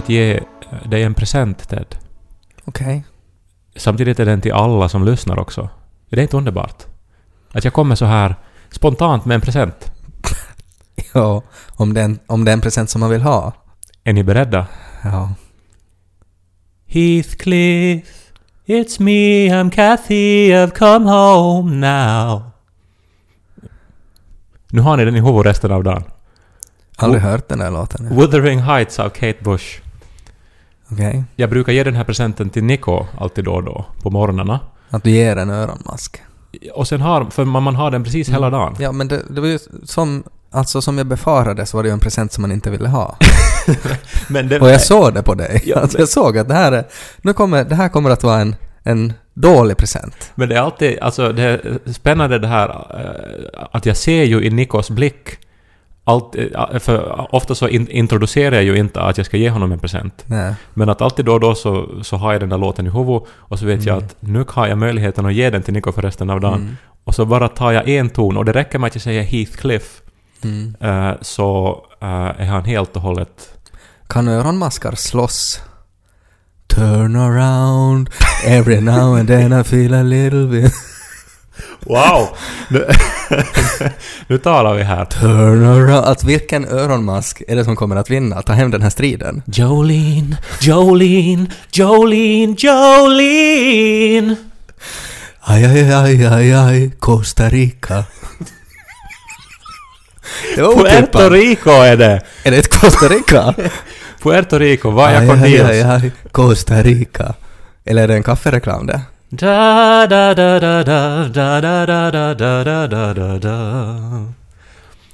att ge eh, dig en present, Ted. Okej. Samtidigt är den till alla som lyssnar också. Är det inte underbart? Att jag kommer så här spontant med en present. Ja, om det, är en, om är en present som man vill ha. Är ni beredda? Ja. Heathcliff, it's me, I'm Kathy, I've come home now. Nu har ni den i huvudet resten av dagen. Aldrig hört den där låten. Wuthering Heights av Kate Bush. Okej. Jag brukar ge den här presenten till Nico alltid då och då, på morgnarna. Att du ger en öronmask. Och sen har, för man, man har den precis hela dagen. Ja, men det, det var ju som... Alltså som jag befarade så var det ju en present som man inte ville ha. Det, Och jag såg det på dig. Ja, alltså men- jag såg att det här är... Nu kommer, det här kommer att vara en, en dålig present. Men det är alltid, alltså det är spännande det här eh, att jag ser ju i Nikos blick allt, eh, för ofta så in, introducerar jag ju inte att jag ska ge honom en present. Nej. Men att alltid då och då så, så har jag den där låten i huvudet och så vet jag att nu har jag möjligheten att ge den till Nico för resten av dagen. Mm. Och så bara tar jag en ton och det räcker med att jag säger Heathcliff Mm. eh, så eh, är han helt och hållet... Kan öronmaskar slåss? Turn around, every now and then I feel a little bit... Wow! nu, nu talar vi här. Turn around. Att vilken öronmask är det som kommer att vinna? Ta hem den här striden? Jolene, Jolene, Jolene, Jolene! Aj, aj, aj, aj, aj, Costa Rica. Det var Puerto. Rico är det! Är det ett Costa Rica? Puerto Rico, Vaya aj, con aj, Dios. aj, aj, Costa Rica. Eller är det en kaffereklam det? Da da da da da da da da da da da da da da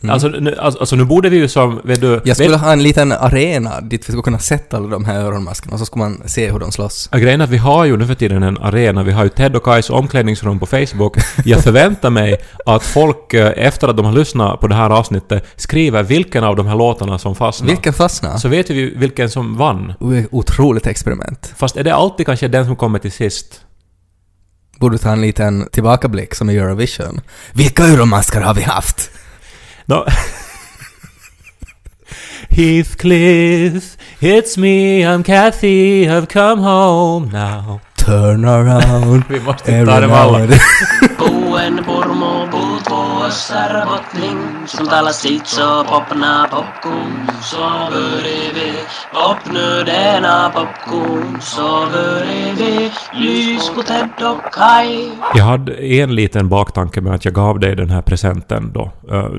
Alltså, nu, alltså, alltså nu borde vi ju som, vet du... Jag skulle vet, ha en liten arena dit vi skulle kunna sätta alla de här öronmaskerna och så skulle man se hur de slåss. Ja, Grejen är att vi har ju nu för tiden en arena, vi har ju Ted och Kais omklädningsrum på Facebook. Jag förväntar mig att folk eh, efter att de har lyssnat på det här avsnittet skriver vilken av de här låtarna som fastnar. Vilken fastnade? Så vet vi vilken som vann. Otroligt experiment. Fast är det alltid kanske den som kommer till sist? Borde ta en liten tillbakablick som i Eurovision. Vilka öronmaskar har vi haft? No. Heathcliff, it's me, I'm Kathy, I've come home now. Turn around. Vi måste every ta dem alla and then. Buen Som talar sitt så popna popcorn Så bredvid denna popcorn Så vi lys på Ted och Kai Jag hade en liten baktanke med att jag gav dig den här presenten då,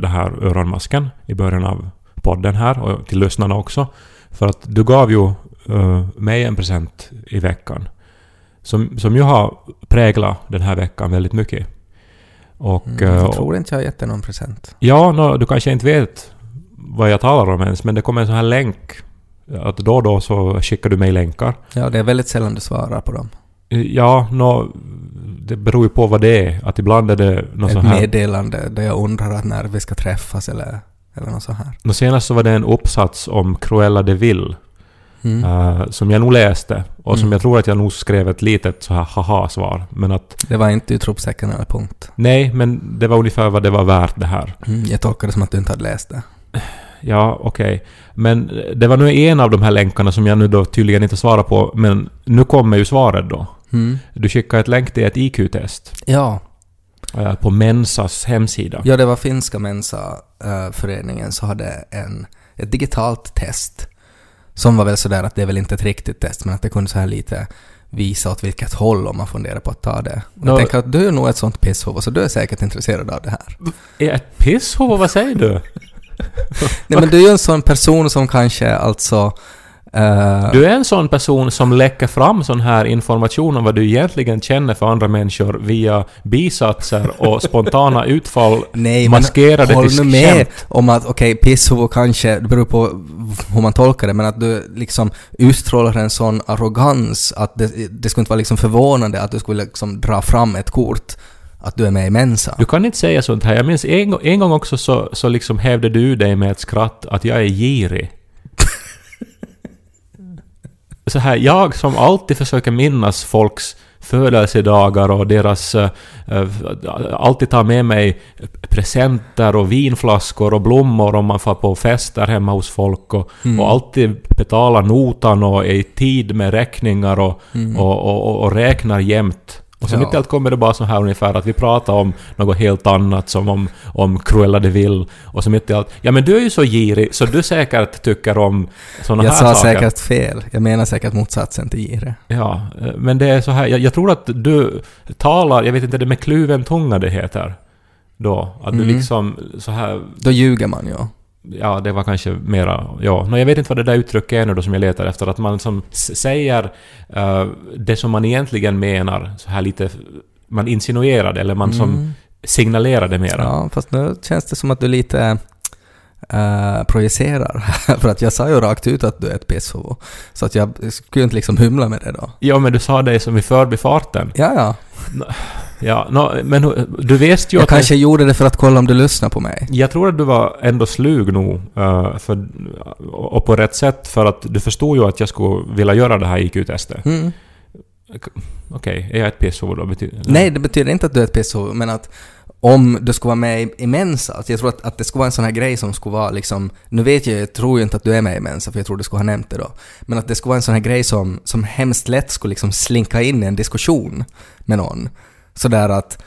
den här öronmasken, i början av podden här och till lyssnarna också. För att du gav ju ö, mig en present i veckan. Som, som ju har präglat den här veckan väldigt mycket. Och... Mm, Jag tror inte jag har gett dig någon present. Ja, nå, du kanske inte vet vad jag talar om ens, men det kommer en sån här länk. Att då och då så skickar du mig länkar. Ja, det är väldigt sällan du svarar på dem. Ja, nå, det beror ju på vad det är. Att ibland är det något Ett sånt här... meddelande där jag undrar att när vi ska träffas eller, eller något så här. Nå, senast så var det en uppsats om Cruella de Vil, Mm. eh, som jag nog läste. Och som Mm. jag tror att jag nog skrev ett litet så här haha-svar. Men att Det var inte utropstecken eller punkt. nej, men det var ungefär vad det var värt det här. Mm. Jag tolkar det som att du inte hade läst det. Ja, okej. Men det var nu en av de här länkarna som jag nu då tydligen inte svarar på, men nu kommer ju svaret då. Mm. Du skickade ett länk till ett IQ-test Ja. eh, på Mensas hemsida. ja, det var finska Mensa-föreningen så hade en, ett digitalt test. Som var väl sådär att det är väl inte ett riktigt test, men att det kunde så här lite visa åt vilket håll om man funderar på att ta det. Och jag tänker att du är nog ett sånt pisshuvud, så du är säkert intresserad av det här. Är ett pisshuvud? Vad säger du? Nej men du är ju en sån person som kanske alltså... eh, Du är en sån person som läcker fram sån här information om vad du egentligen känner för andra människor via bisatser och spontana utfall Nej, maskerade men till nu med skämt. om att okej, pisshuvud kanske, det beror på hur man tolkar det, men att du liksom utstrålar en sån arrogans att det, det skulle inte vara liksom förvånande att du skulle liksom dra fram ett kort att du är med i Mensa. Du kan inte säga sånt här. Jag minns en, en gång också så, så liksom hävde du dig med ett skratt att jag är girig. Så här, jag som alltid försöker minnas folks födelsedagar och deras... eh, alltid ta med mig presenter och vinflaskor och blommor om man får på fester hemma hos folk och, Mm. och alltid betala notan och är i tid med räkningar och, och, och, och, och räknar jämt. Och så Mm. Ja. mitt i allt kommer det bara så här ungefär att vi pratar om något helt annat som om, om Cruella de Vil och så mitt i allt... Ja men du är ju så girig så du säkert tycker om såna Jag här sa saker. säkert fel. Jag menar säkert motsatsen till gire. Ja, eh, men det är så här, jag, jag tror att du talar, jag vet inte, det med kluven tunga det heter. Då, att du Mm. liksom så här, Då ljuger man ju. Ja det var kanske mera, ja, no, jag vet inte vad det där uttrycket är nu då som jag letar efter, att man som säger eh, det som man egentligen menar, så här lite, man insinuerar det, eller man som Mm. signalerar det mera. Ja, fast nu känns det som att du lite uh, projicerar. För att jag sa ju rakt ut att du är ett pisshuvud. Så att jag skulle inte liksom hymla med det då. Ja, men du sa det som i förbifarten. Ja, ja. Ja, no, men du visste ju Jag att... kanske gjorde det för att kolla om du lyssnar på mig. Jag tror att du var ändå slug nog, eh, för, och på rätt sätt, för att du förstod ju att jag skulle vilja göra det här IQ-testet. Mm. Okej, är jag ett pisshuvud då? Betyder, Nej, det betyder inte att du är ett pisshuvud, men att om du skulle vara med i- i Mensa, alltså jag tror att, att det skulle vara en sån här grej som skulle vara liksom, nu vet jag, jag tror ju inte att du är med i Mensa, för jag tror du skulle ha nämnt det då, men att det skulle vara en sån här grej som, som hemskt lätt skulle liksom slinka in i en diskussion med någon. Sådär att,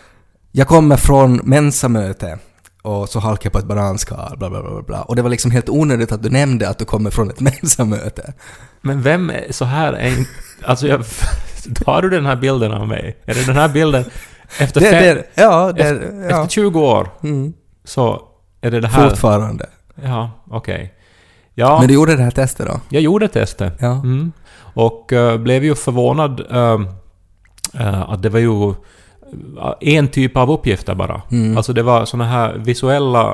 jag kommer från Mensa-möte och så halkar jag på ett bananskal, bla bla bla bla. Och det var liksom helt onödigt att du nämnde att du kommer från ett Mensa-möte. Men vem är så här? Är, in- alltså, jag, har du den här bilden av mig? Är det den här bilden? Efter, Det, fem, det, ja, det, efter, ja. efter 20 år Mm. så är det det här? Fortfarande. Ja, okej. Ja, Men du gjorde det här testet då? jag gjorde testet. Ja. Mm. Och eh, blev ju förvånad eh, eh, att det var ju en typ av uppgifter bara. Mm. Alltså det var såna här visuella...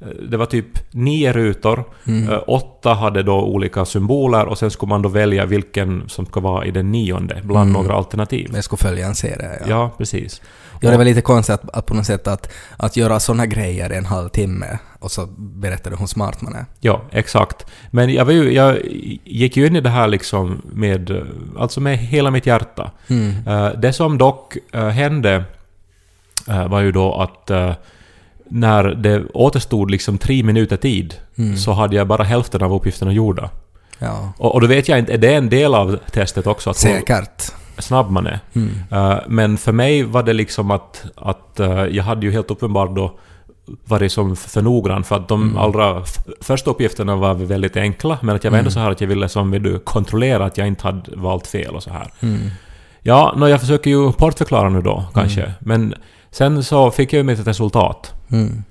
eh, Det var typ nio rutor. Mm. Eh, Åtta hade då olika symboler och sen skulle man då välja vilken som ska vara i den nionde bland Mm. några alternativ. Jag skulle följa en serie, ja. Ja, precis. Ja, det var lite konstigt att, att på något sätt att, att göra såna grejer i en halvtimme och så berättar du hur smart man är. Ja, exakt. Men jag, var ju, jag gick ju in i det här liksom med, alltså med hela mitt hjärta. Mm. Eh, det som dock eh, hände eh, var ju då att när det återstod liksom tre minuter tid Mm. så hade jag bara hälften av uppgifterna gjorda. Ja. Och, och då vet jag inte, är det en del av testet också? Att Säkert. snabb man är? Mm. Eh, men för mig var det liksom att, att eh, jag hade ju helt uppenbart då varit som för noggrann för att de Mm. allra första uppgifterna var väldigt enkla men att jag var ändå Mm. så här att jag ville som vill kontrollera att jag inte hade valt fel och så här. Mm. Ja, no, jag försöker ju bortförklara nu då kanske. Mm. Men sen så fick jag ju mitt resultat. Mm.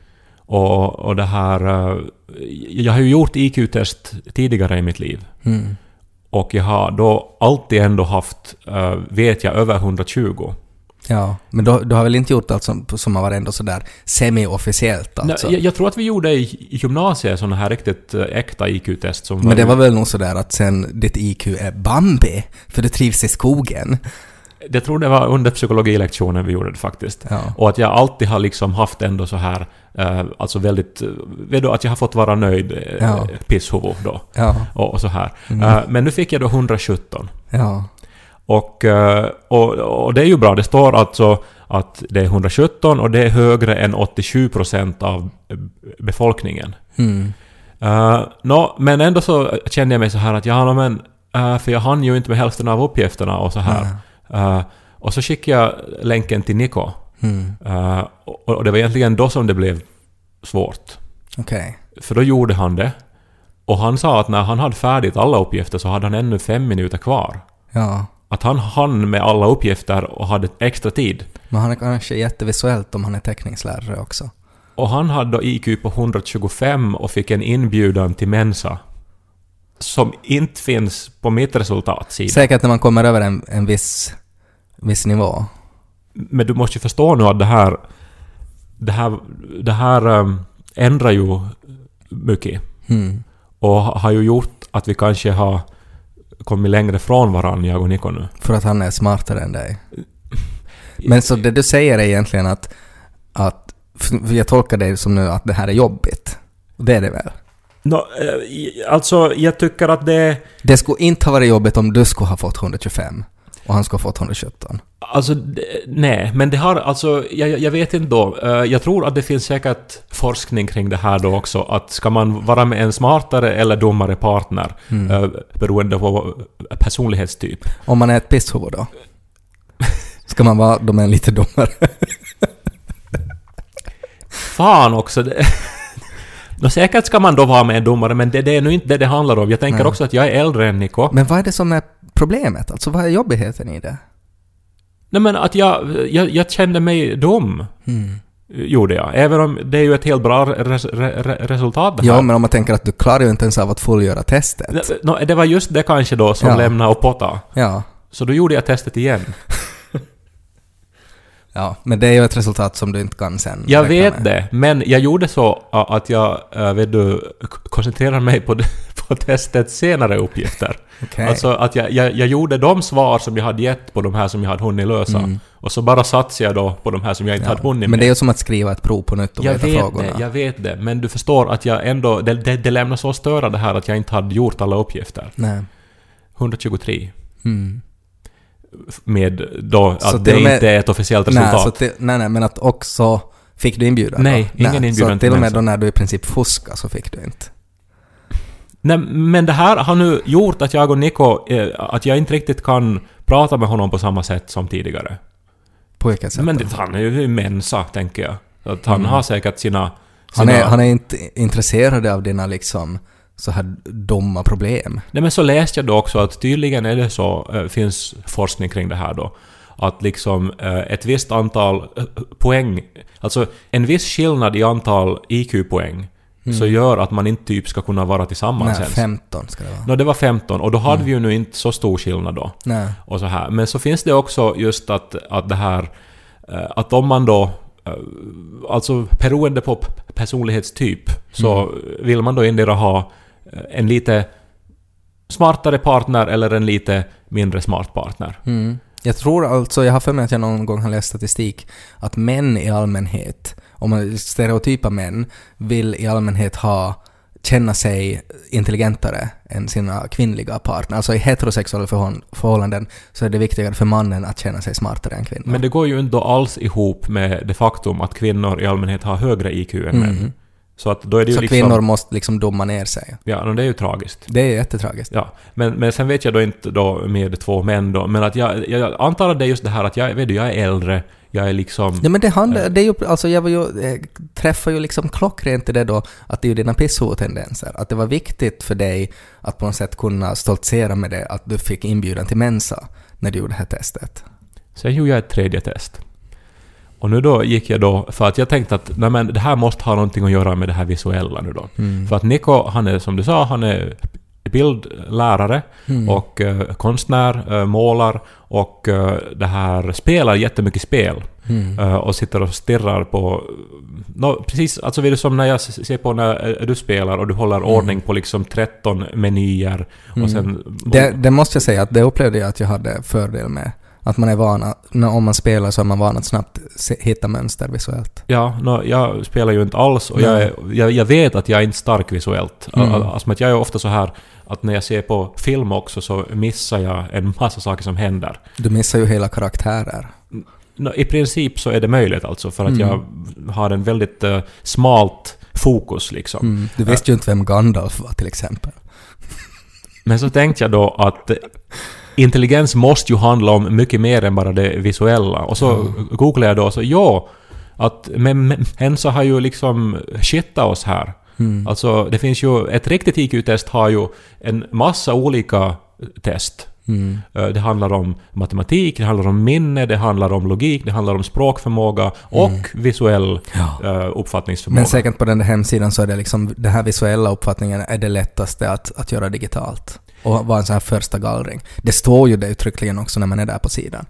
Och, och det här... eh, Jag har ju gjort IQ-test tidigare i mitt liv. Och jag har då alltid ändå haft, eh, vet jag, över 120. Ja, men du, du har väl inte gjort allt som, som har varit ändå sådär semi-officiellt alltså? Nej, jag, jag tror att vi gjorde i i gymnasiet sådana här riktigt eh, äkta IQ-test som Men det var väl nog sådär att sen ditt IQ är Bambi, för du trivs i skogen. Jag tror det var under psykologilektionen vi gjorde det faktiskt. Ja. Och att jag alltid har liksom haft ändå så här, eh, alltså väldigt, eh, vet du, att jag har fått vara nöjd, eh, Ja. pisshuvud då. Ja. Och, och så här. Mm. Eh, men nu fick jag då 117. Ja. Och, eh, och, och det är ju bra, det står alltså att det är 117 och det är högre än 87% av eh, befolkningen. Mm. Uh, nå, men ändå så kände jag mig så här att ja, no, men eh, för jag hann ju inte med hälften av uppgifterna och så här. Eh, och så skickade jag länken till Niko. Mm. Eh, och, och det var egentligen då som det blev svårt. Okej. För då gjorde han det. Och han sa att när han hade färdigt alla uppgifter så hade han ännu fem minuter kvar. Ja. Att han hann med alla uppgifter och hade extra tid. Men han är kanske jättevisuellt om han är teckningslärare också. Och han hade då IQ på 125 och fick en inbjudan till Mensa. Som inte finns på mitt resultatsida. Säkert när man kommer över en, en viss, viss nivå. Men du måste ju förstå nu att det här... Det här, det här um, ändrar ju mycket. Mm. Och ha- har ju gjort att vi kanske har kommit längre från varandra, jag och Niko nu. För att han är smartare än dig. Men så det du säger är egentligen att, att för jag tolkar det som nu att det här är jobbigt. Och Det är det väl? Nå, eh, alltså, jag tycker att det... Det skulle inte ha varit jobbigt om du skulle ha fått 125. Och han ska ha fått 117. Alltså, nej, men det har alltså, jag, jag vet inte då. Eh, Jag tror att det finns säkert forskning kring det här då också, att ska man vara med en smartare eller dummare partner, eh, beroende på personlighetstyp. Om man är ett pisshuvud då? Ska man vara de är lite dummare? Fan också! Det, Nå, säkert ska man då vara med en domare, men det, det är nu inte det det handlar om. Jag tänker Nej. också att jag är äldre än Niko. Men vad är det som är problemet? Alltså vad är jobbigheten i det? Nej men att jag, jag, jag kände mig dum. Mm. Gjorde jag. Även om det är ju ett helt bra res, re, re, resultat det här. Ja, men om man tänker att du klarar ju inte ens av att fullgöra testet. Nå, det var just det kanske då som Ja. lämnade och potta. Ja. Så då gjorde jag testet igen. Ja, men det är ju ett resultat som du inte kan sen Jag vet med. det, men jag gjorde så att jag, äh, vet du, koncentrerade mig på, på testets senare uppgifter. Okej. Alltså att jag, jag, jag gjorde de svar som jag hade gett på de här som jag hade hunnit lösa. Och så bara satsade jag då på de här som jag inte hade hunnit Mm. men med. det är ju som att skriva ett prov på nytt och jag veta vet frågorna. det, jag vet det. Men du förstår att jag ändå... Det, det, det lämnar så störa det här att jag inte hade gjort alla uppgifter. Nej. 123. Mm. Med då att det med- inte är ett officiellt Nej, resultat. så till, nej, nej, men att också... Fick du inbjudan Nej, då? ingen inbjudan Så till och med då när du i princip fuskade så fick du inte? Nej, men det här har nu gjort att jag och Niko, eh, att jag inte riktigt kan prata med honom på samma sätt som tidigare. På vilket sätt Men det, han är ju mensa, tänker jag. Att han har säkert sina... Mm. Han sina är, han är inte intresserad av dina liksom så här dumma problem. Nej men så läste jag då också att tydligen är det så, eh, finns forskning kring det här då, att liksom eh, ett visst antal eh, poäng, alltså en viss skillnad i antal IQ-poäng, så gör att man inte typ ska kunna vara tillsammans Mm. Nej, ens. 15 ska det vara. Nå, det var 15 och då hade vi ju nu inte så stor skillnad då. Nej. Och så här. Men så finns det också just att, att det här, eh, att om man då, eh, alltså beroende på personlighetstyp, så vill man då endera ha eh, en lite smartare partner eller en lite mindre smart partner. Mm. Jag tror alltså, jag har för mig att jag någon gång har läst statistik, att män i allmänhet, om man stereotypa män, vill i allmänhet ha känna sig intelligentare än sina kvinnliga partner. Alltså i heterosexuella förhåll- förhållanden så är det viktigare för mannen att känna sig smartare än kvinnan. Men det går ju inte alls ihop med det faktum att kvinnor i allmänhet har högre IQ än män. Så att då är det ju så liksom... kvinnor måste liksom dumma ner sig. Ja, och det är ju tragiskt. Det är jättetragiskt. Ja, men, men sen vet jag då inte då med två män då, men att jag, jag antar att det är just det här att jag, vet du, jag är äldre, jag är liksom... Ja men det handlar, det är ju, alltså jag var ju, eh, träffar ju liksom klockrent i det då, att det är ju dina pisshuvudtendenser. Att det var viktigt för dig att på något sätt kunna stoltsera med det, att du fick inbjudan till Mensa när du gjorde det här testet. Sen gjorde jag ett tredje test. Och nu då gick jag då, för att jag tänkte att nej men det här måste ha någonting att göra med det här visuella nu då. För att Niko, han är som du sa, han är bildlärare och eh, konstnär, eh, målar och eh, det här spelar jättemycket spel. Eh, och sitter och stirrar på... No, precis, alltså vet du som när jag ser på när du spelar och du håller ordning på liksom 13 menyer och sen... Det, det måste jag säga att det upplevde jag att jag hade fördel med. Att man är van att, om man spelar så är man van att snabbt se, hitta mönster visuellt. Ja, no, jag spelar ju inte alls och jag, är, jag, jag vet att jag är inte stark visuellt. Mm. Al- Alltså att jag är ofta så här att när jag ser på film också så missar jag en massa saker som händer. Du missar ju hela karaktärer. No, I princip så är det möjligt alltså för att Mm. jag har en väldigt eh, smalt fokus liksom. Mm. Du visste ju inte vem Gandalf var till exempel. Men så tänkte jag då att eh, intelligens måste ju handla om mycket mer än bara det visuella. Och så googlade jag då och så ja, att men, men Hensa har ju liksom shittat oss här. Alltså det finns ju, ett riktigt IQ-test har ju en massa olika test. Eh, Det handlar om matematik, det handlar om minne, det handlar om logik, det handlar om språkförmåga och visuell eh, uppfattningsförmåga. Men säkert på den där hemsidan så är det liksom, den här visuella uppfattningen är det lättaste att, att göra digitalt. Och vara en sån här första gallring. Det står ju det uttryckligen också när man är där på sidan.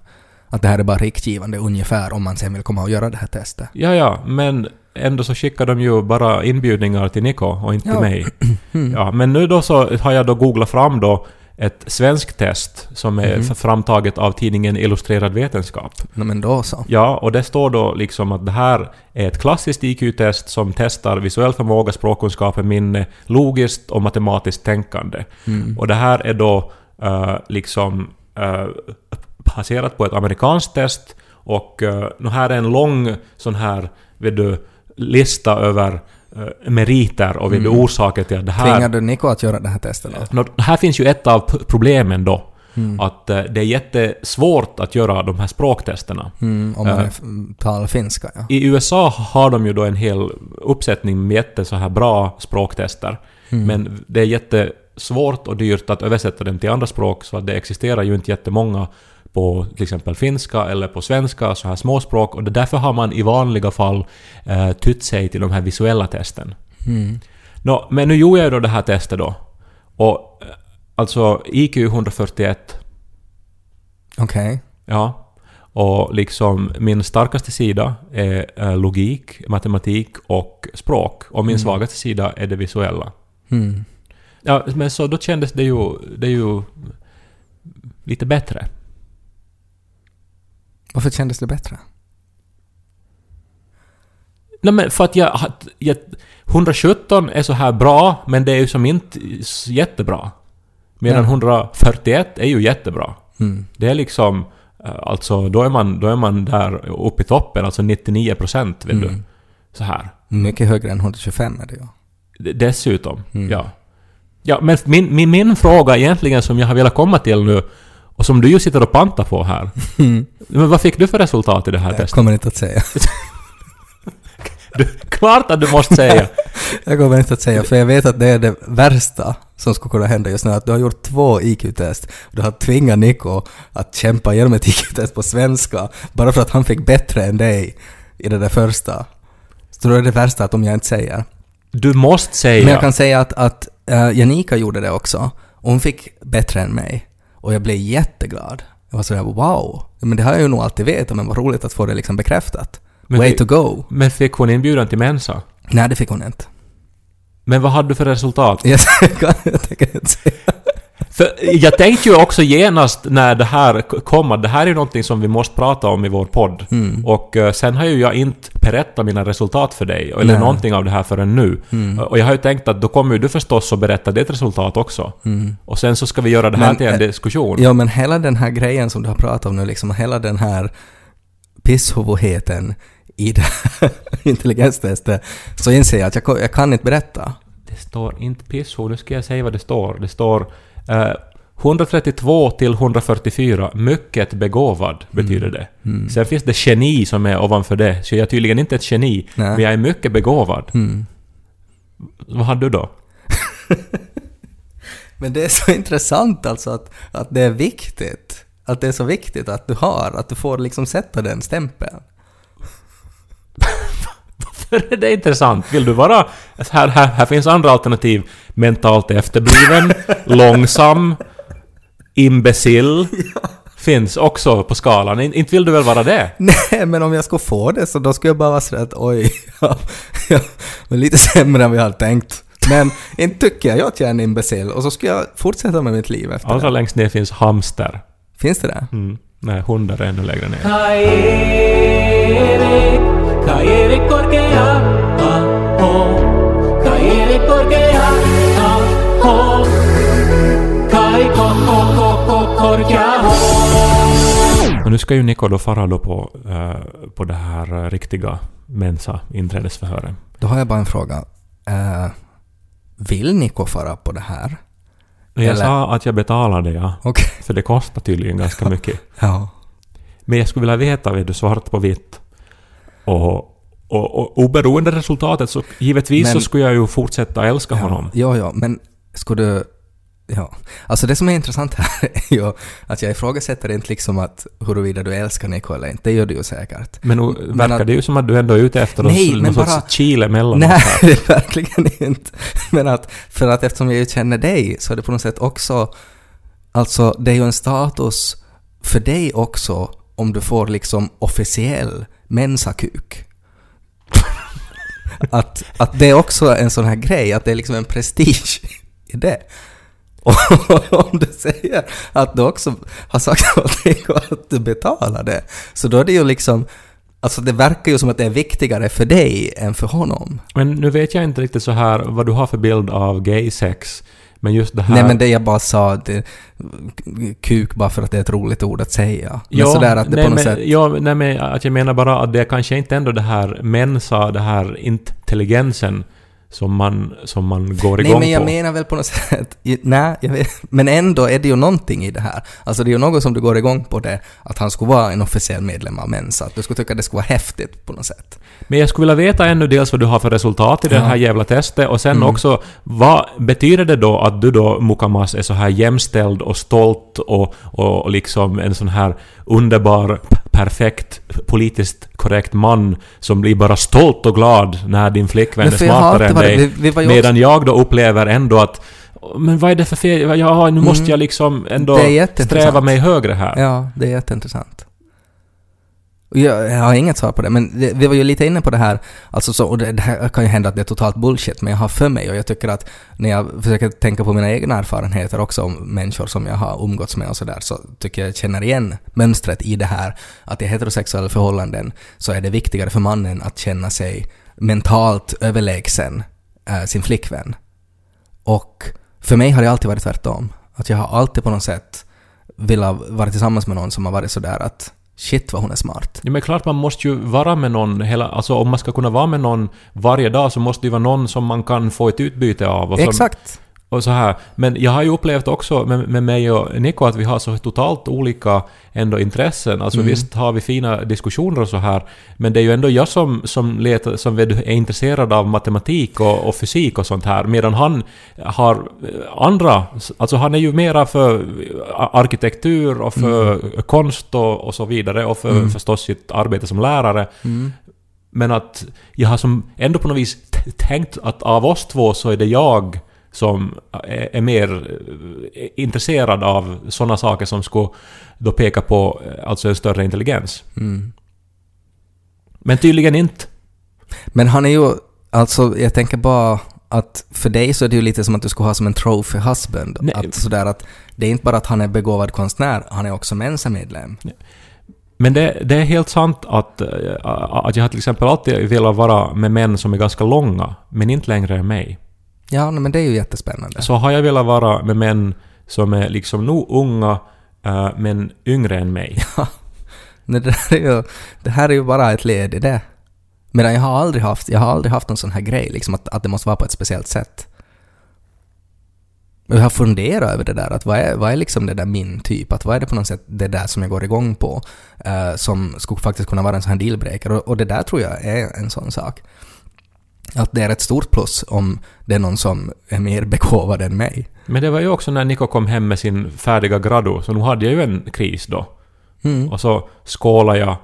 Att det här är bara riktgivande ungefär om man sen vill komma och göra det här testet. Ja, ja, men ändå så skickar de ju bara inbjudningar till Niko och inte Ja. till mig. Ja, men nu då så har jag då googlat fram då ett svenskt test som är f- framtaget av tidningen Illustrerad Vetenskap. No, men då så. Ja, och det står då liksom att det här är ett klassiskt IQ-test som testar visuell förmåga, språkkunskaper, minne, logiskt och matematiskt tänkande. Och det här är då eh, liksom eh, baserat på ett amerikanskt test och uh, nu här är en lång sån här, vet du, lista över uh, meriter och vet du, orsaker till att det här... Tvingar du Niko att göra det här testet? Nå, här finns ju ett av problemen då. Mm. Att eh, det är jättesvårt att göra de här språktesterna. Mm, om man Eh. f- talar finska, ja. I USA har de ju då en hel uppsättning med jätte så här bra språktester. Mm. Men det är jättesvårt och dyrt att översätta dem till andra språk så att det existerar ju inte jättemånga på till exempel finska eller på svenska, så här småspråk. Och därför har man i vanliga fall eh, tytt sig till de här visuella testen. Mm. Nå, men nu gjorde jag då det här testet då. Och eh, alltså IQ 141 Okej. Ja. Och liksom min starkaste sida är eh, logik, matematik och språk. Och min svagaste sida är det visuella. Mm. Ja, men så då kändes det ju, det ju lite bättre. Varför kändes det bättre? Nej men för att jag, jag... 117 är så här bra, men det är ju som inte jättebra. Medan Nej. 141 är ju jättebra. Mm. Det är liksom... eh, Alltså, då är man, då är man där uppe i toppen, alltså 99 procent, vet du. Mm. Så här. Mycket högre än 125 är det ju. Dessutom, Mm. ja. Ja, men min, min, min fråga egentligen som jag har velat komma till nu och som du ju sitter och pantar på här. Men vad fick du för resultat i det här Jag testet? kommer inte att säga. Du, klart att du måste säga! Jag kommer inte att säga, för jag vet att det är det värsta som skulle kunna hända just nu. Att du har gjort två IQ-test. Du har tvingat Nico att kämpa igenom ett IQ-test på svenska bara för att han fick bättre än dig i det där första. Så då är det värsta att om jag inte säger. Du måste säga. Men jag kan säga att, att uh, Janika gjorde det också. Hon fick bättre än mig. Och jag blev jätteglad. Jag var sådär wow. Men det har jag ju nog alltid vetat, men vad roligt att få det liksom bekräftat. Men Way det- to go. Men fick hon inbjudan till Mensa? Nej, det fick hon inte. Men vad hade du för resultat? Jag tänker inte säga. För jag tänkte ju också genast när det här kom att det här är ju någonting som vi måste prata om i vår podd. Mm. Och eh, sen har ju jag inte berättat mina resultat för dig, eller Nej. någonting av det här förrän nu. Mm. Och jag har ju tänkt att då kommer ju du förstås att berätta ditt resultat också. Mm. Och sen så ska vi göra det här Men, till en eh, diskussion. Ja, men hela den här grejen som du har pratat om nu, liksom hela den här pisshuvudigheten i det här intelligenstestet, så inser jag att jag, jag kan inte berätta. Det står inte pisshår, nu ska jag säga vad det står. Det står eh, 132 till 144, mycket begåvad betyder det. Mm. Sen finns det geni som är ovanför det, så jag är tydligen inte ett geni, Nej. men jag är mycket begåvad. Mm. Vad hade du då? Men det är så intressant alltså att, att det är viktigt. Att det är så viktigt att du har, att du får liksom sätta den stämpeln. Det är intressant. Vill du vara... Här, här, här finns andra alternativ. Mentalt efterbliven, långsam, imbecill. Finns också på skalan. In, inte vill du väl vara det? Nej, men om jag skulle få det så då skulle jag bara vara sådär att oj, ja, ja, lite sämre än vi hade tänkt. Men inte tycker jag att jag är en imbecill och så ska jag fortsätta med mitt liv efter Allra det. längst ner finns hamster. Finns det det? Mm. Nej, hundar är ännu lägre ner. Ko ko ko ko korkea, ho. Och nu ska ju Niko då fara då på, eh, på det här riktiga Mensa-inträdesförhöret. Då har jag bara en fråga. Eh, vill Niko fara på det här? Jag Eller- sa att jag betalade, ja. Okej. För det kostar tydligen ganska mycket. Ja. Men jag skulle vilja veta, vet du, svart på vitt. Och, och, och oberoende resultatet så givetvis Men- så skulle jag ju fortsätta älska honom. Ja, ja, men skulle du... Ja. Alltså det som är intressant här är ju att jag ifrågasätter inte liksom att huruvida du älskar Niko eller inte. Det gör du ju säkert. Men nu Men verkar att- det ju som att du ändå är ute efter Nej, någon, någon sorts bara- chile mellan Nej, oss här. det är verkligen inte. Men att, för att eftersom jag ju känner dig så är det på något sätt också, alltså det är ju en status för dig också om du får liksom officiell mensakuk. Att, att det är också en sån här grej, att det är liksom en prestige i det. Och om du säger att du också har sagt någonting och att du betalar det, så då är det ju liksom, alltså det verkar ju som att det är viktigare för dig än för honom. Men nu vet jag inte riktigt så här vad du har för bild av gay sex. Men just det här... Nej men det jag bara sa, det, kuk bara för att det är ett roligt ord att säga. Men Ja, sådär att det nej, på något men, sätt... Ja, nej, men att jag menar bara att det är kanske inte ändå det här mensa, det här intelligensen som man, som man går igång Nej men jag på. menar väl på något sätt, nej, jag vet, men ändå är det ju någonting i det här. Alltså det är ju något som du går igång på det, att han skulle vara en officiell medlem av Mensa. Att du skulle tycka det skulle vara häftigt på något sätt. Men jag skulle vilja veta ännu dels vad du har för resultat i det Ja. här jävla testet och sen Mm. också vad betyder det då att du då Mukamas är så här jämställd och stolt och, och liksom en sån här underbar, perfekt, politiskt korrekt man som blir bara stolt och glad när din flickvän är smartare än dig. vi- vi medan jag då upplever ändå att men vad är det för fel? Ja, nu måste Mm. jag liksom ändå sträva mig högre här. Ja, det är jätteintressant. Jag, jag har inget svar på det, men det, vi var ju lite inne på det här, alltså så, och det, det kan ju hända att det är totalt bullshit, men jag har för mig och jag tycker att när jag försöker tänka på mina egna erfarenheter också om människor som jag har umgåtts med och sådär, så tycker jag jag känner igen mönstret i det här, att i heterosexuella förhållanden så är det viktigare för mannen att känna sig mentalt överlägsen äh, sin flickvän. Och för mig har det alltid varit tvärtom. Att jag har alltid på något sätt velat vara tillsammans med någon som har varit sådär att shit vad hon är smart. Ja, men klart man måste ju vara med någon hela... Alltså om man ska kunna vara med någon varje dag så måste det ju vara någon som man kan få ett utbyte av. Och som, Exakt. Och så här. Men jag har ju upplevt också med, med mig och Nico att vi har så totalt olika ändå intressen. Alltså Mm. visst har vi fina diskussioner och så här, men det är ju ändå jag som, som, letar, som är intresserad av matematik och, och fysik och sånt här, medan han har eh, andra... Alltså han är ju mera för arkitektur och för konst och, och så vidare och för Mm. förstås sitt arbete som lärare. Mm. Men att jag har som ändå på något vis tänkt att av oss två så är det jag som är, mer eh, intresserad av sådana saker som skulle då peka på eh, alltså en större intelligens. Mm. Men tydligen inte. Men han är ju, alltså jag tänker bara att för dig så är det ju lite som att du skulle ha som en trophy husband. Nej. Att sådär att det är inte bara att han är begåvad konstnär, han är också Mensa-medlem. Men det, det är helt sant att, eh, att jag har till exempel alltid velat vara med män som är ganska långa, men inte längre än mig. Ja, men det är ju jättespännande. Så har jag velat vara med män som är liksom nog unga, eh, men yngre än mig. Nej, det, där är ju, det här är ju bara ett led i det. Medan jag har aldrig haft, jag har aldrig haft någon sån här grej, liksom att, att det måste vara på ett speciellt sätt. Jag har funderat över det där, att vad är, vad är liksom det där min typ? Att vad är det på något sätt det där som jag går igång på, eh, som skulle faktiskt kunna vara en sån här dealbreaker? Och, och det där tror jag är en sån sak. Att det är ett stort plus om det är någon som är mer begåvad än mig. Men det var ju också när Niko kom hem med sin färdiga grado, så nu hade jag ju en kris då. Mm. Och så skålade jag,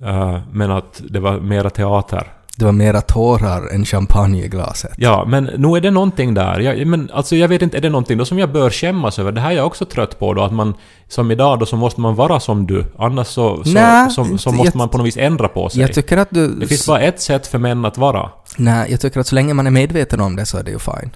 eh, men att det var mera teater. Det var mera tårar än champagne i glaset. Ja, men nu är det någonting där. Jag, men alltså jag vet inte, är det någonting då som jag bör skämmas över? Det här är jag också trött på då, att man som idag då så måste man vara som du. Annars så, så, Nä, så, så inte- måste jag- man på något vis ändra på sig. Jag tycker att du... det finns bara ett sätt för män att vara. Nej, jag tycker att så länge man är medveten om det så är det ju fine.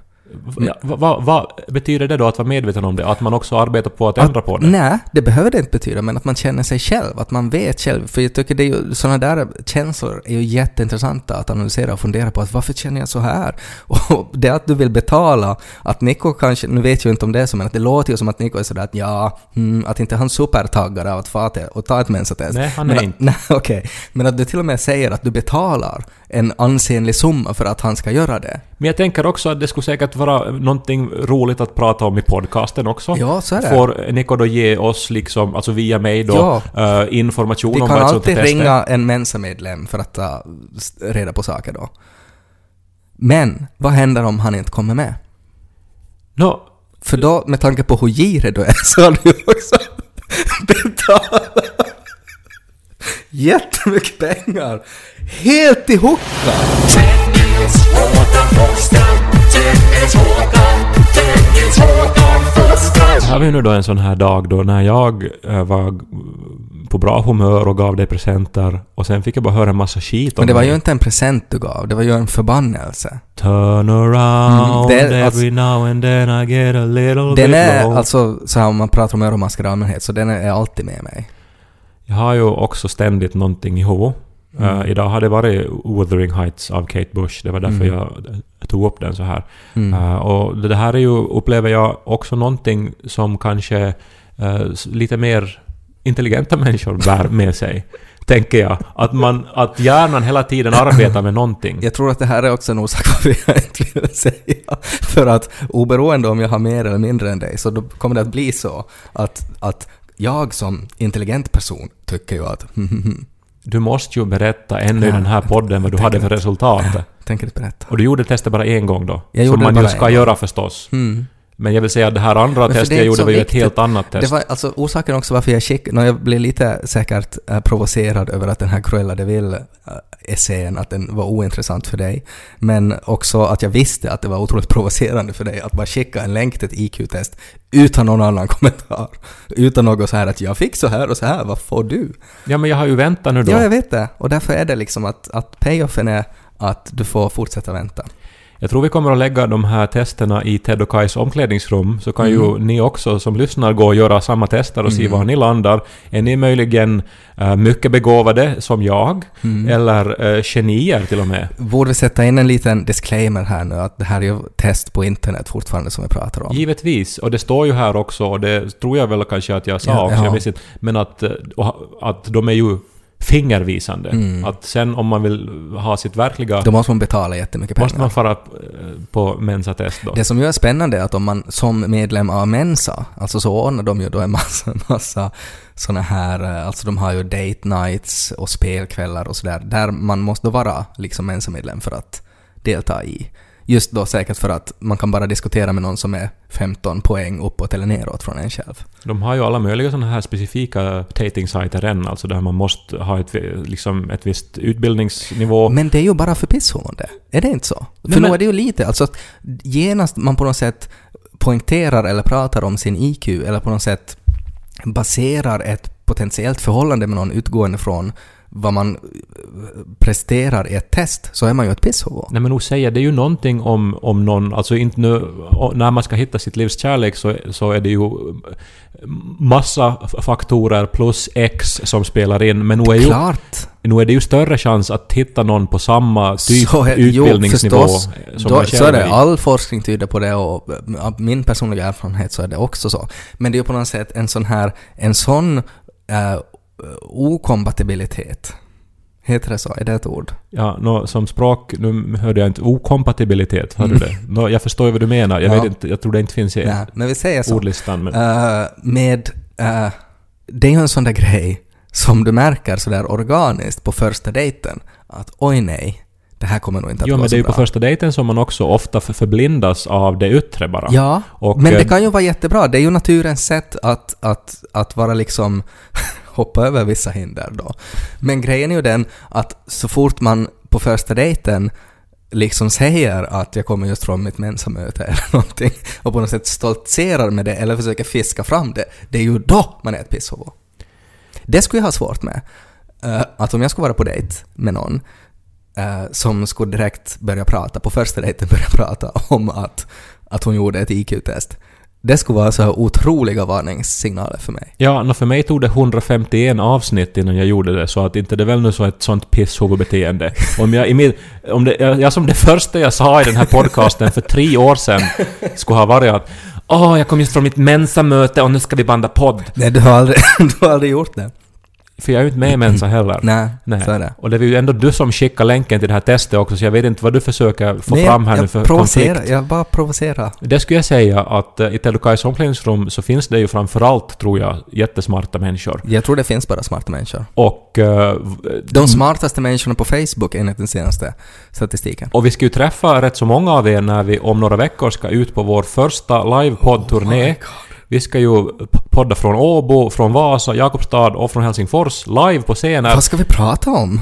Ja, vad va, betyder det då att vara medveten om det? Att man också arbetar på att ändra på det? Nej, det behöver det inte betyda, men att man känner sig själv, att man vet själv. För jag tycker det är ju, sådana där känslor är ju jätteintressanta att analysera och fundera på att varför känner jag så här? Och det att du vill betala, att Nico kanske, nu vet jag inte om det är så, men att det låter ju som att Nico är sådär att ja, mm, att inte han supertaggar av att fara och ta ett mensatest. Nej, han men är att, inte. Nej, okej. Men att du till och med säger att du betalar en ansenlig summa för att han ska göra det. Men jag tänker också att det skulle säkert vara någonting roligt att prata om i podcasten också. Ja, så är det. Får Nico då ge oss liksom, alltså via mig då, Ja. eh, information Vi om kan vad ett sånt alltid test är? ringa en Mensa-medlem för att ta reda på saker då. Men, vad händer om han inte kommer med? Nå, För då, med tanke på hur girig du är, så har du också betalat jättemycket pengar. Helt i! Dennis Håkan här har vi nu då en sån här dag då när jag eh, var på bra humör och gav dig presenter och sen fick jag bara höra en massa skit om Men det var dig. ju inte en present du gav, det var ju en förbannelse. Turn around Mm, är alltså- every now and then I get a little Den bit är, low. alltså, så här om man pratar om öronmaskar i allmänhet, så den är alltid med mig. Jag har ju också ständigt någonting i huvudet. Mm. Eh, idag har det varit Wuthering Heights av Kate Bush. Det var därför Mm. jag tog upp den så här. Mm. Eh, och det här är ju, upplever jag, också någonting som kanske eh, s- lite mer intelligenta människor bär med sig. Tänker jag. Att, man, att hjärnan hela tiden arbetar med någonting. Jag tror att det här är också en orsak varför jag inte vill säga. För att oberoende om jag har mer eller mindre än dig så då kommer det att bli så att, att jag som intelligent person tycker ju att Du måste ju berätta ännu i Ja, den här podden vad du hade för resultat. tänker inte berätta. Och du gjorde testet bara en gång då? Jag som man ju ska göra förstås. Mm. Men jag vill säga att det här andra testet jag gjorde var ju ett helt annat test. Det var alltså orsaken också varför jag skick, när jag blev lite säkert äh, provocerad över att den här Cruella de Vil äh, essän, att den var ointressant för dig. Men också att jag visste att det var otroligt provocerande för dig att bara skicka en länk till ett IQ-test utan någon annan kommentar. Utan något så här att jag fick så här och så här, vad får du? Ja, men jag har ju väntat nu då. Ja, jag vet det. Och därför är det liksom att, att payoffen är att du får fortsätta vänta. Jag tror vi kommer att lägga de här testerna i Ted och Kais omklädningsrum, så kan ju ni också som lyssnar gå och göra samma tester och se var ni landar. Är ni möjligen eh, mycket begåvade, som jag, eller uh, genier till och med? Borde vi sätta in en liten disclaimer här nu att det här är ju test på internet fortfarande som vi pratar om. Givetvis, och det står ju här också, och det tror jag väl kanske att jag sa Ja, också, ja. jag inte, men att, eh, att de är ju fingervisande. Mm. Att sen om man vill ha sitt verkliga... Då måste man betala jättemycket pengar. måste man fara eh, på Mensa-test då. Det som ju är spännande är att om man som medlem av Mensa, alltså så ordnar de ju då en massa, massa såna här, eh, alltså de har ju date nights och spelkvällar och sådär, där man måste vara liksom Mensa-medlem för att delta i. Just då säkert för att man kan bara diskutera med någon som är 15 poäng uppåt eller neråt från en själv. De har ju alla möjliga sådana här specifika dating-sajter än, alltså där man måste ha ett, liksom ett visst utbildningsnivå. Men det är ju bara för pisshående. Är det inte så? Nej, för men- nu är det ju lite, alltså att genast man på något sätt poängterar eller pratar om sin IQ eller på något sätt baserar ett potentiellt förhållande med någon utgående från vad man eh, presterar i ett test, så är man ju ett pisshåvo. Nej men nog säger det är ju någonting om, om någon, alltså inte nu, när man ska hitta sitt livs kärlek så, så är det ju massa f- faktorer plus X som spelar in, men nu är, ju, nu är det ju större chans att hitta någon på samma typ Så är- jo, utbildningsnivå förstås. som Då, man så själv är det. i. All forskning tyder på det och eh, av min personliga erfarenhet så är det också så. Men det är ju på något sätt en sån här, en sån eh, okompatibilitet. Heter det så? Är det ett ord? Ja, nå, som språk, nu hörde jag inte okompatibilitet, hörde du det? Nå, jag förstår ju vad du menar, jag Mm. Ja. vet inte, jag tror det inte finns i Nej, men vi säger så. ordlistan, men... Eh, med... eh, det är ju en sån där grej som du märker sådär organiskt på första dejten. Att oj nej, det här kommer nog inte att Jo, gå men det är ju på första dejten som man också ofta för- förblindas av det yttre bara. Ja, Och, men det eh, kan ju vara jättebra. Det är ju naturens sätt att, att, att vara liksom hoppa över vissa hinder då. Men grejen är ju den att så fort man på första dejten liksom säger att jag kommer just från mitt mensamöte eller någonting och på något sätt stoltserar med det eller försöker fiska fram det, det är ju då man är ett pisshuvud. Det skulle jag ha svårt med. Eh, att om jag skulle vara på dejt med någon eh, som skulle direkt börja prata, på första dejten börja prata om att, att hon gjorde ett IQ-test. Det skulle vara så här otroliga varningssignaler för mig. Ja, nå för mig tog det 151 avsnitt innan jag gjorde det, så att inte det är väl nu så ett sånt pisshuvudbeteende. Om jag, i min, om det, jag, som det första jag sa i den här podcasten för tre år sedan skulle ha varit att Åh, jag kom just från mitt mensamöte och nu ska vi banda podd. Nej, du har aldrig, du har aldrig gjort det. För jag är ju inte med i Mensa heller. Nej, Nej. så är det. Och det är ju ändå du som skickar länken till det här testet också, så jag vet inte vad du försöker få Nej, fram här jag nu för konflikt. Jag bara provocerar. Det skulle jag säga att eh, i Telukais omklädningsrum så finns det ju framförallt, tror jag, jättesmarta människor. Jag tror det finns bara smarta människor. Och, v- De smartaste människorna på Facebook enligt den senaste statistiken. och vi ska ju träffa rätt så många av er när vi om några veckor ska ut på vår första live-podd-turné. Vi ska ju podda från Åbo, från Vasa, Jakobstad och från Helsingfors live på scenen. Vad ska vi prata om?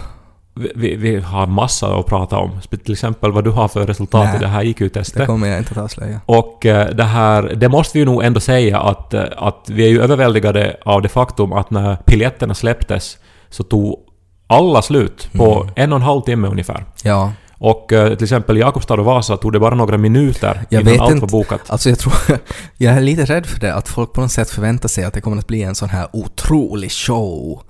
Vi, vi, vi har massa att prata om. Till exempel vad du har för resultat Nej, i det här Det IQ-testet. kommer jag inte att avslöja. Och eh, det här, det måste vi ju nog ändå säga att, eh, att vi är ju överväldigade av det faktum att när biljetterna släpptes så tog alla slut på Mm. en och en halv timme ungefär. Ja. Och eh, till exempel Jakobstad och Vasa tog det bara några minuter Jag innan allt var bokat. Alltså jag tror... Jag är lite rädd för det, att folk på något sätt förväntar sig att det kommer att bli en sån här otrolig show.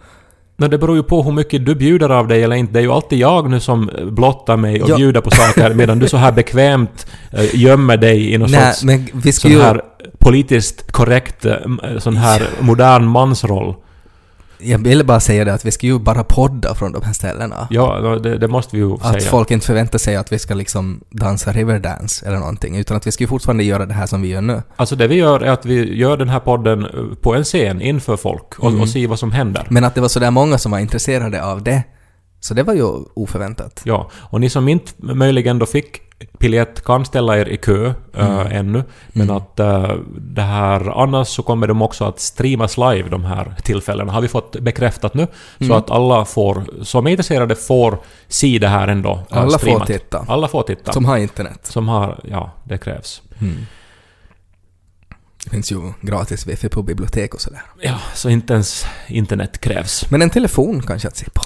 No, det beror ju på hur mycket du bjuder av dig eller inte. Det är ju alltid jag nu som blottar mig och Ja. bjuder på saker medan du så här bekvämt eh, gömmer dig i någon Nej, sorts men vi ska sån ju... här politiskt korrekt eh, sån här modern mansroll. Jag ville bara säga det att vi ska ju bara podda från de här ställena. Ja, det, det måste vi ju Att säga. folk inte förväntar sig att vi ska liksom dansa riverdance eller någonting, utan att vi ska ju fortfarande göra det här som vi gör nu. Alltså det vi gör är att vi gör den här podden eh, på en scen inför folk och, Mm. och ser vad som händer. Men att det var sådär många som var intresserade av det, så det var ju oförväntat. Ja, och ni som inte möjligen då fick biljett kan ställa er i kö eh, ännu. Men Mm. att eh, det här, annars så kommer de också att streamas live de här tillfällena, har vi fått bekräftat nu. Så Mm. att alla får, som är intresserade får se det här ändå. eh, Alla får streamat. titta. Alla får titta. Som har internet. Som har, ja, det krävs. Det finns ju gratis wifi på bibliotek och sådär. Ja, så inte ens internet krävs. Men en telefon kanske att se på.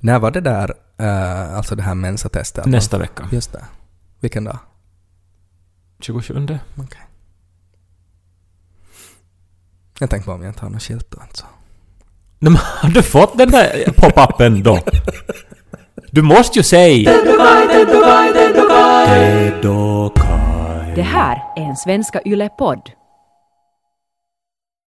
När var det där, eh, alltså det här mensatestet? Nästa vecka. Just det. Vilken dag? 27. Okej. Jag tänkte bara om jag inte har något skilt då alltså. Nej, men har du fått den där pop-upen då? Du måste ju säga... Det här är en Svenska Yle-podd.